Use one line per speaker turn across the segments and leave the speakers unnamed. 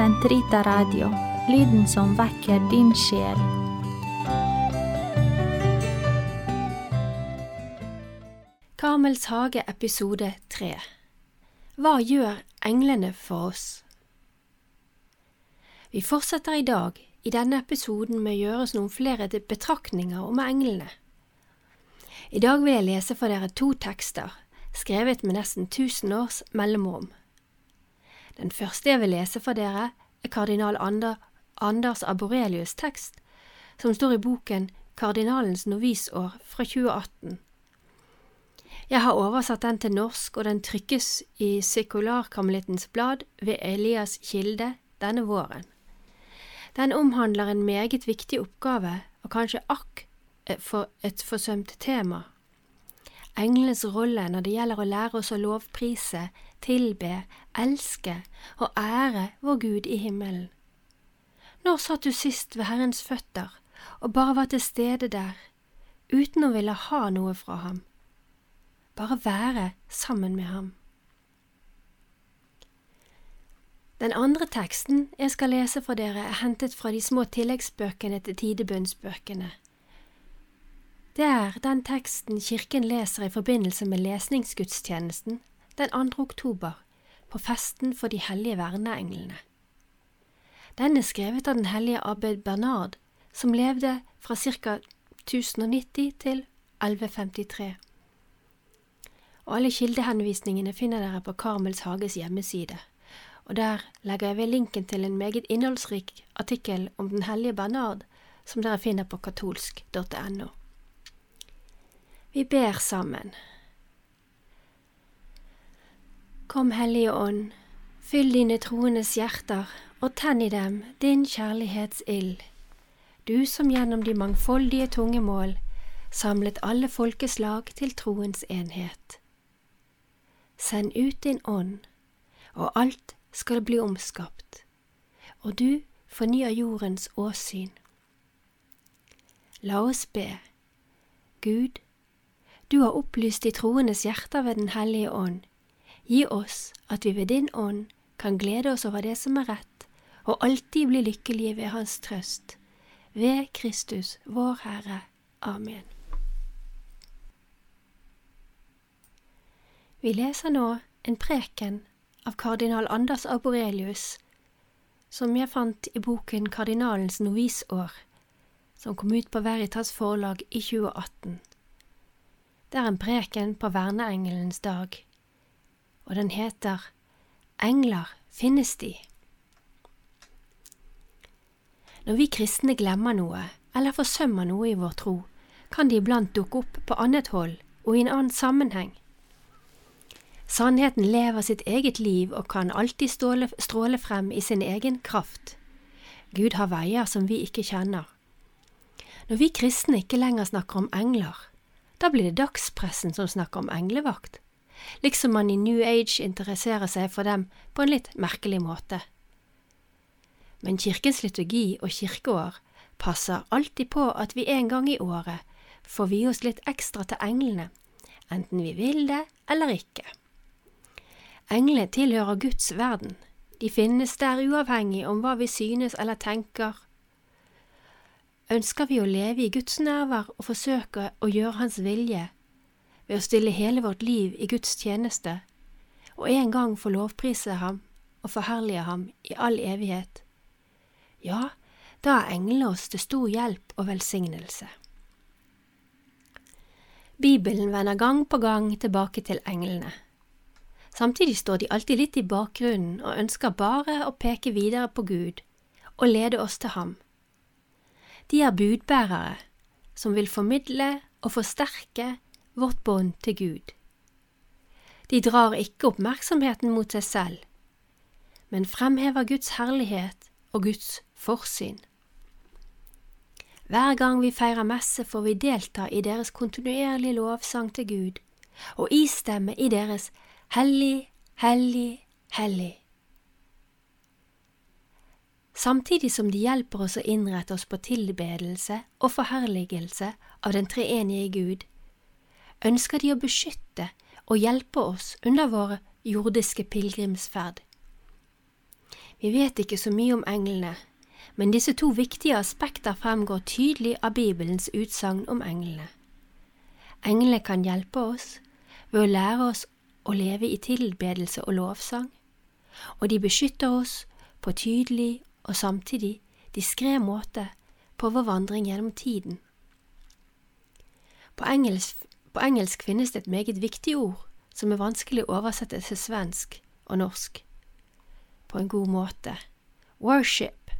Sentrita Radio, lyden som vekker din sjel.
Kamels hage episode 3 Hva gjør englene for oss? Vi fortsetter i dag i denne episoden med å oss noen flere betraktninger om englene. I dag vil jeg lese for dere to tekster, skrevet med nesten tusen års mellomrom. Den første jeg vil lese for dere, er kardinal Ander, Anders Aborelius' tekst, som står i boken Kardinalens novisår fra 2018. Jeg har oversatt den til norsk, og den trykkes i Sekularkarmelittens blad ved Elias Kilde denne våren. Den omhandler en meget viktig oppgave, og kanskje akk for et forsømt tema. Englenes rolle når det gjelder å lære oss å lovprise, tilbe, elske og ære vår Gud i himmelen. Når satt du sist ved Herrens føtter og bare var til stede der, uten å ville ha noe fra ham? Bare være sammen med ham. Den andre teksten jeg skal lese for dere, er hentet fra de små tilleggsbøkene til tidebønnsbøkene. Det er den teksten kirken leser i forbindelse med lesningsgudstjenesten den 2. oktober, på festen for de hellige verneenglene. Den er skrevet av den hellige abbed Bernard, som levde fra ca. 1090 til 1153. Og alle kildehenvisningene finner dere på Karmels Hages hjemmeside, og der legger jeg ved linken til en meget innholdsrik artikkel om den hellige Bernard, som dere finner på katolsk.no. Vi ber sammen. Kom, Hellige Ånd, fyll dine troendes hjerter og tenn i dem din kjærlighetsild, du som gjennom de mangfoldige tungemål samlet alle folkeslag til troens enhet. Send ut din ånd, og alt skal bli omskapt, og du fornyer jordens åsyn. La oss be. Gud, du har opplyst de troendes hjerter ved Den hellige ånd Gi oss at vi ved din ånd kan glede oss over det som er rett, og alltid bli lykkelige ved Hans trøst. Ved Kristus, vår Herre. Amen. Vi leser nå en preken av kardinal Anders Aborelius, som jeg fant i boken Kardinalens novisår, som kom ut på Veritas forlag i 2018. Det er en preken på verneengelens dag og den heter Engler finnes de? Når vi kristne glemmer noe eller forsømmer noe i vår tro, kan de iblant dukke opp på annet hold og i en annen sammenheng. Sannheten lever sitt eget liv og kan alltid ståle, stråle frem i sin egen kraft. Gud har veier som vi ikke kjenner. Når vi kristne ikke lenger snakker om engler, da blir det dagspressen som snakker om englevakt liksom man i New Age interesserer seg for dem på en litt merkelig måte. Men kirkens liturgi og kirkeår passer alltid på at vi en gang i året får vie oss litt ekstra til englene, enten vi vil det eller ikke. Englene tilhører Guds verden, de finnes der uavhengig om hva vi synes eller tenker. Ønsker vi å leve i Guds nærvær og forsøke å gjøre Hans vilje, ved å stille hele vårt liv i Guds tjeneste, og en gang få lovprise ham og forherlige ham i all evighet, ja, da er englene oss til stor hjelp og velsignelse. Bibelen vender gang på gang tilbake til englene. Samtidig står de alltid litt i bakgrunnen og ønsker bare å peke videre på Gud og lede oss til ham. De er budbærere som vil formidle og forsterke vårt bånd til Gud. De drar ikke oppmerksomheten mot seg selv, men fremhever Guds herlighet og Guds forsyn. Hver gang vi feirer messe, får vi delta i deres kontinuerlige lovsang til Gud og istemme i deres Hellig, hellig, hellig. Samtidig som de hjelper oss å innrette oss på tilbedelse og forherligelse av den treenige Gud, ønsker de å beskytte og hjelpe oss under våre jordiske pilegrimsferd. Vi vet ikke så mye om englene, men disse to viktige aspekter fremgår tydelig av Bibelens utsagn om englene. Englene kan hjelpe oss ved å lære oss å leve i tilbedelse og lovsang, og de beskytter oss på tydelig og samtidig diskré måte på vår vandring gjennom tiden. På engelsk, på engelsk finnes det et meget viktig ord som er vanskelig å oversette til svensk og norsk på en god måte. Worship.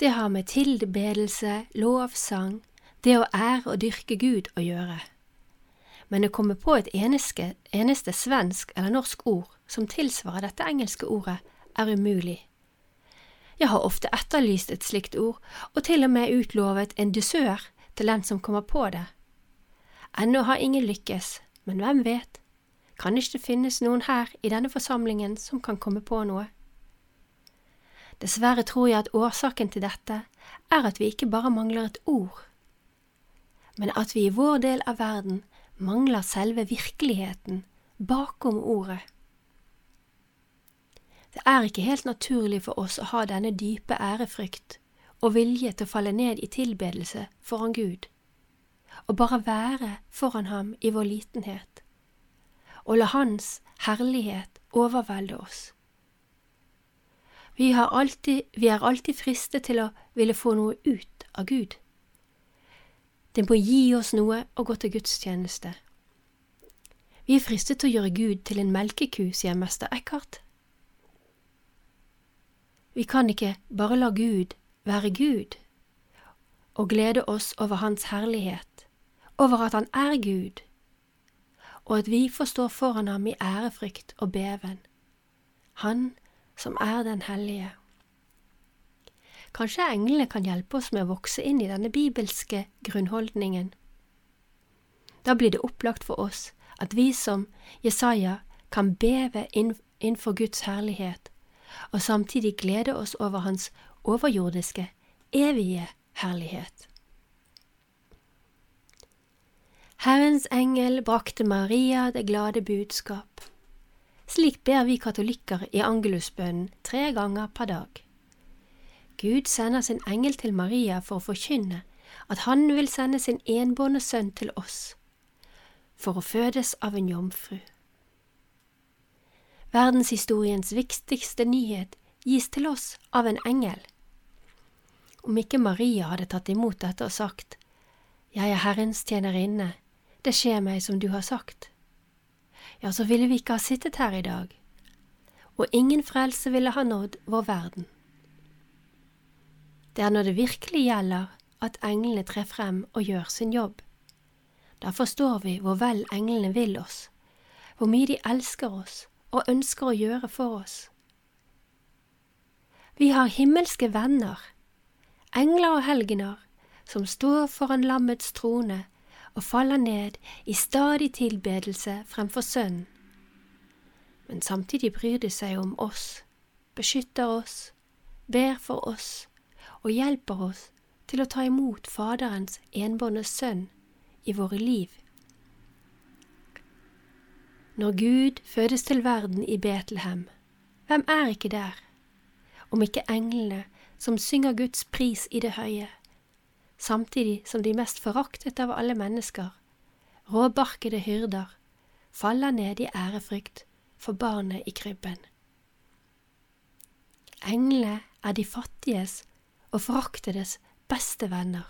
Det har med tilbedelse, lovsang, det å ære og dyrke Gud å gjøre. Men å komme på et eneste, eneste svensk eller norsk ord som tilsvarer dette engelske ordet, er umulig. Jeg har ofte etterlyst et slikt ord, og til og med utlovet en dusør til den som kommer på det. Ennå har ingen lykkes, men hvem vet, kan ikke det finnes noen her i denne forsamlingen som kan komme på noe? Dessverre tror jeg at årsaken til dette er at vi ikke bare mangler et ord, men at vi i vår del av verden mangler selve virkeligheten bakom ordet. Det er ikke helt naturlig for oss å ha denne dype ærefrykt og vilje til å falle ned i tilbedelse foran Gud, og bare være foran ham i vår litenhet og la Hans herlighet overvelde oss. Vi, alltid, vi er alltid fristet til å ville få noe ut av Gud. Det må gi oss noe å gå til gudstjeneste. Vi er fristet til å gjøre Gud til en melkeku, sier mester Eckhart. Vi kan ikke bare la Gud være Gud og glede oss over Hans herlighet, over at Han er Gud, og at vi får stå foran ham i ærefrykt og beven, Han som er den hellige. Kanskje englene kan hjelpe oss med å vokse inn i denne bibelske grunnholdningen. Da blir det opplagt for oss at vi som Jesaja kan beve innenfor Guds herlighet, og samtidig glede oss over Hans overjordiske, evige herlighet. Herrens engel brakte Maria det glade budskap. Slik ber vi katolikker i angelusbønnen tre ganger per dag. Gud sender sin engel til Maria for å forkynne at han vil sende sin enbårne sønn til oss, for å fødes av en jomfru. Verdenshistoriens viktigste nyhet gis til oss av en engel. Om ikke Maria hadde tatt imot dette og sagt, Jeg er Herrens tjenerinne, det skjer meg som du har sagt. Ja, så ville vi ikke ha sittet her i dag, og ingen frelse ville ha nådd vår verden. Det er når det virkelig gjelder at englene trer frem og gjør sin jobb. Da forstår vi hvor vel englene vil oss, hvor mye de elsker oss og ønsker å gjøre for oss. Vi har himmelske venner, engler og helgener, som står foran lammets trone og faller ned i stadig tilbedelse fremfor Sønnen. Men samtidig bryr de seg om oss, beskytter oss, ber for oss og hjelper oss til å ta imot Faderens enbårne sønn i våre liv. Når Gud fødes til verden i Betlehem, hvem er ikke der, om ikke englene som synger Guds pris i det høye? samtidig som de mest foraktet av alle mennesker, råbarkede hyrder, faller ned i ærefrykt for barnet i krybben. Englene er de fattiges og foraktedes beste venner.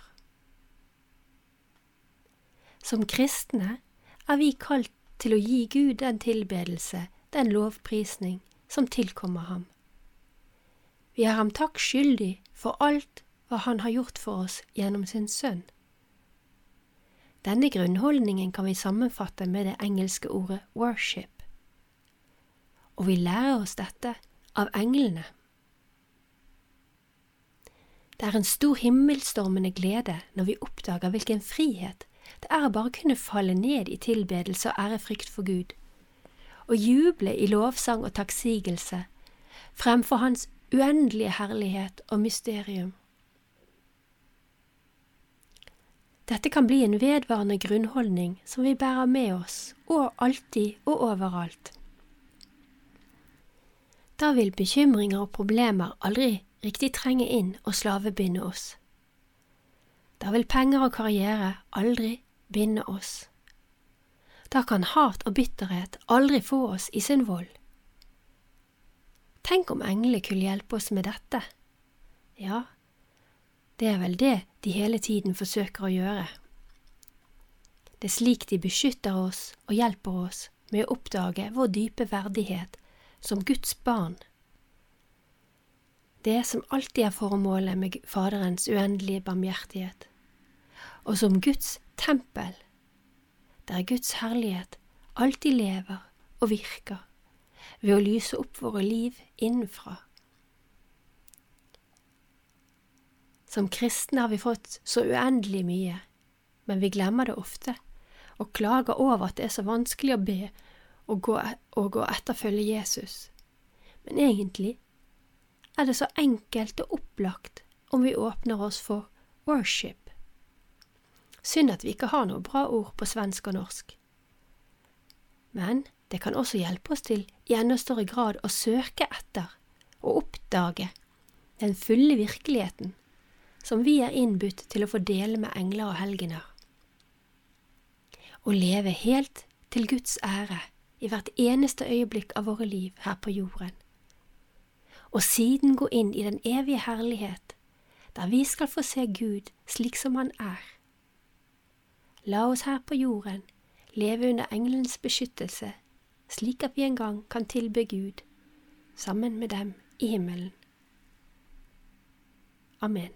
Som kristne er vi kalt til å gi Gud den tilbedelse, den lovprisning, som tilkommer ham. Vi er ham takk skyldig for alt hva Han har gjort for oss gjennom sin sønn. Denne grunnholdningen kan vi sammenfatte med det engelske ordet worship, og vi lærer oss dette av englene. Det er en stor himmelstormende glede når vi oppdager hvilken frihet det er å bare kunne falle ned i tilbedelse og ærefrykt for Gud, og juble i lovsang og takksigelse fremfor Hans uendelige herlighet og mysterium. Dette kan bli en vedvarende grunnholdning som vi bærer med oss, og alltid og overalt. Da vil bekymringer og problemer aldri riktig trenge inn og slavebinde oss. Da vil penger og karriere aldri binde oss. Da kan hat og bitterhet aldri få oss i sin vold. Tenk om englene kunne hjelpe oss med dette. Ja, det er vel det de hele tiden forsøker å gjøre. Det er slik de beskytter oss og hjelper oss med å oppdage vår dype verdighet som Guds barn. Det som alltid er formålet med Faderens uendelige barmhjertighet, og som Guds tempel, der Guds herlighet alltid lever og virker ved å lyse opp våre liv innenfra. Som kristne har vi fått så uendelig mye, men vi glemmer det ofte og klager over at det er så vanskelig å be og gå, og gå etterfølge Jesus. Men egentlig er det så enkelt og opplagt om vi åpner oss for worship. Synd at vi ikke har noe bra ord på svensk og norsk. Men det kan også hjelpe oss til i enda større grad å søke etter og oppdage den fulle virkeligheten som vi er innbudt til å få dele med engler og helgener. Å leve helt til Guds ære i hvert eneste øyeblikk av våre liv her på jorden. Og siden gå inn i den evige herlighet, der vi skal få se Gud slik som Han er. La oss her på jorden leve under engelens beskyttelse slik at vi en gang kan tilbe Gud sammen med dem i himmelen. Amen.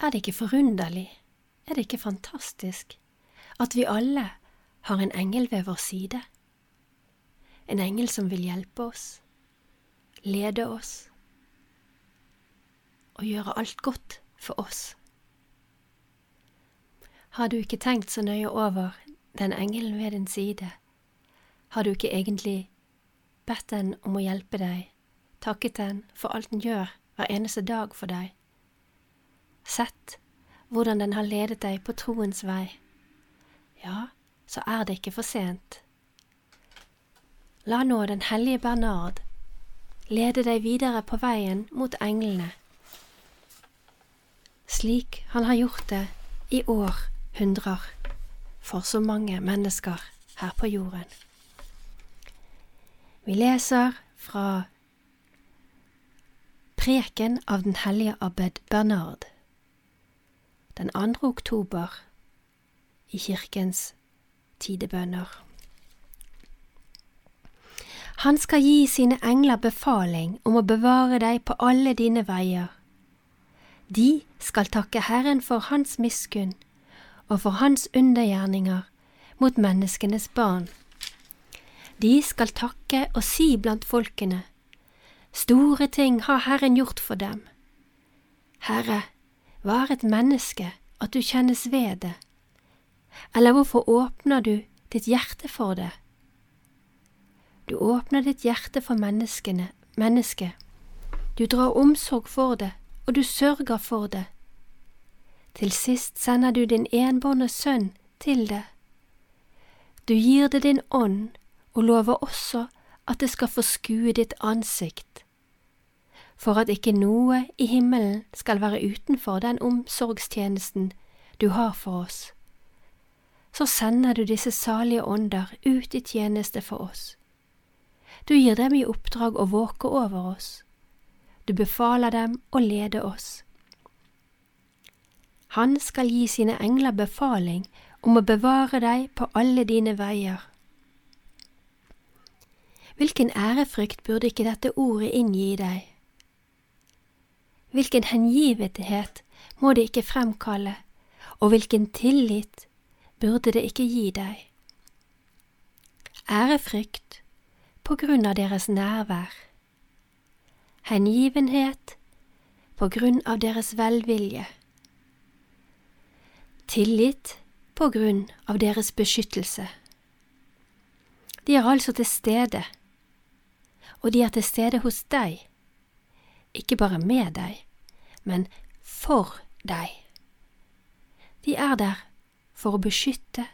Er det ikke forunderlig, er det ikke fantastisk, at vi alle har en engel ved vår side? En engel som vil hjelpe oss, lede oss og gjøre alt godt for oss. Har du ikke tenkt så nøye over den engelen ved din side? Har du ikke egentlig bedt den om å hjelpe deg, takket den for alt den gjør hver eneste dag for deg? Sett hvordan den har ledet deg på troens vei. Ja, så er det ikke for sent. La nå Den hellige Bernard lede deg videre på veien mot englene, slik han har gjort det i år hundrer for så mange mennesker her på jorden. Vi leser fra Preken av den hellige abbed Bernard den 2. oktober i kirkens tidebønner. Han skal gi sine engler befaling om å bevare deg på alle dine veier. De skal takke Herren for Hans miskunn og for hans undergjerninger mot menneskenes barn. De skal takke og si blant folkene, Store ting har Herren gjort for dem. Herre, er et menneske at du kjennes ved det? Eller hvorfor åpner du ditt hjerte for det? Du åpner ditt hjerte for menneskene, mennesket. Du drar omsorg for det, og du sørger for det. Til sist sender du din enbårne sønn til det. Du gir det din ånd og lover også at det skal få skue ditt ansikt, for at ikke noe i himmelen skal være utenfor den omsorgstjenesten du har for oss. Så sender du disse salige ånder ut i tjeneste for oss. Du gir dem i oppdrag å våke over oss. Du befaler dem å lede oss. Han skal gi sine engler befaling om å bevare deg på alle dine veier. Hvilken ærefrykt burde ikke dette ordet inngi deg? Hvilken hengivenhet må det ikke fremkalle, og hvilken tillit burde det ikke gi deg? Ærefrykt på grunn av deres nærvær, hengivenhet på grunn av deres velvilje tillit på grunn av deres beskyttelse. De er altså til stede, og de er til stede hos deg, ikke bare med deg, men for deg. De er der for å beskytte,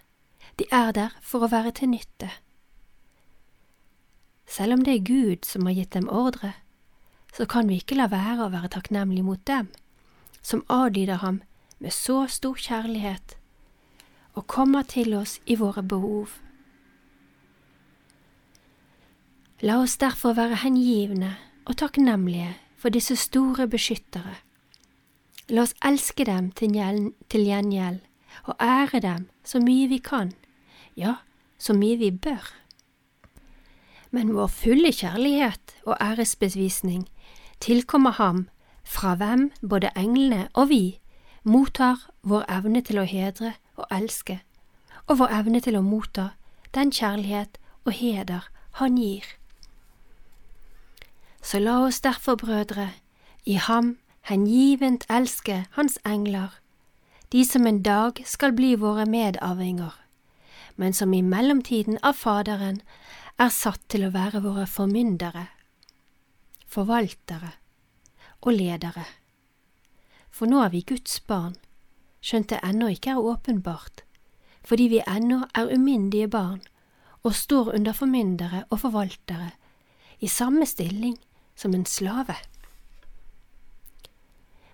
de er der for å være til nytte. Selv om det er Gud som har gitt dem ordre, så kan vi ikke la være å være takknemlige mot dem, som adlyder ham med så stor kjærlighet og kommer til oss i våre behov. La oss derfor være hengivne og takknemlige for disse store beskyttere. La oss elske dem til gjengjeld og ære dem så mye vi kan, ja, så mye vi bør. Men vår fulle kjærlighet og æresbevisning tilkommer ham, fra hvem både englene og vi mottar vår evne til å hedre og elske, og vår evne til å motta den kjærlighet og heder Han gir. Så la oss derfor, brødre, i ham hengivent elske Hans engler, de som en dag skal bli våre medarvinger, men som i mellomtiden av Faderen er satt til å være våre formyndere, forvaltere og ledere. For nå er vi Guds barn, skjønt det ennå ikke er åpenbart, fordi vi ennå er umyndige barn og står under formyndere og forvaltere, i samme stilling som en slave.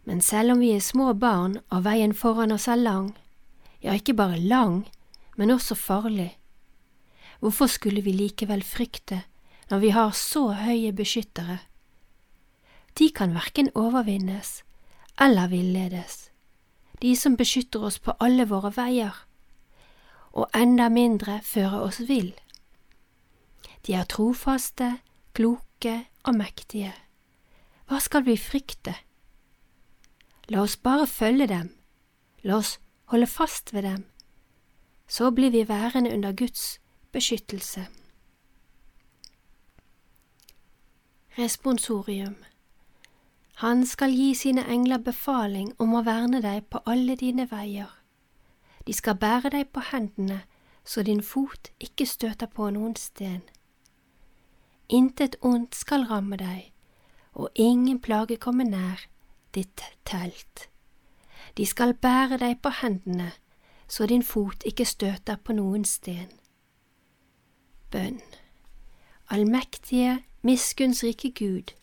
Men selv om vi er små barn og veien foran oss er lang, ja, ikke bare lang, men også farlig, hvorfor skulle vi likevel frykte når vi har så høye beskyttere? De kan verken overvinnes eller villedes, de som beskytter oss på alle våre veier, og enda mindre føre oss vill. De er trofaste, kloke og mektige. Hva skal vi frykte? La oss bare følge dem, la oss holde fast ved dem, så blir vi værende under Guds beskyttelse. Responsorium Han skal gi sine engler befaling om å verne deg på alle dine veier. De skal bære deg på hendene så din fot ikke støter på noen sten. Intet ondt skal ramme deg, og ingen plage komme nær ditt telt. De skal bære deg på hendene, så din fot ikke støter på noen sten. Bønn Allmektige, miskunnsrike Gud,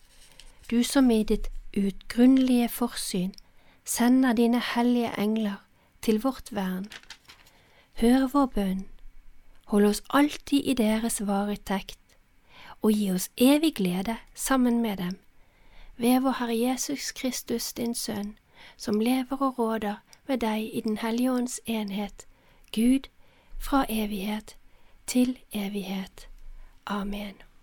du som i ditt utgrunnelige forsyn sender dine hellige engler til vårt vern. Hør vår bønn, hold oss alltid i deres varetekt, og gi oss evig glede sammen med dem, ved vår Herre Jesus Kristus, din Sønn, som lever og råder med deg i Den hellige ånds enhet, Gud, fra evighet til evighet. Amen.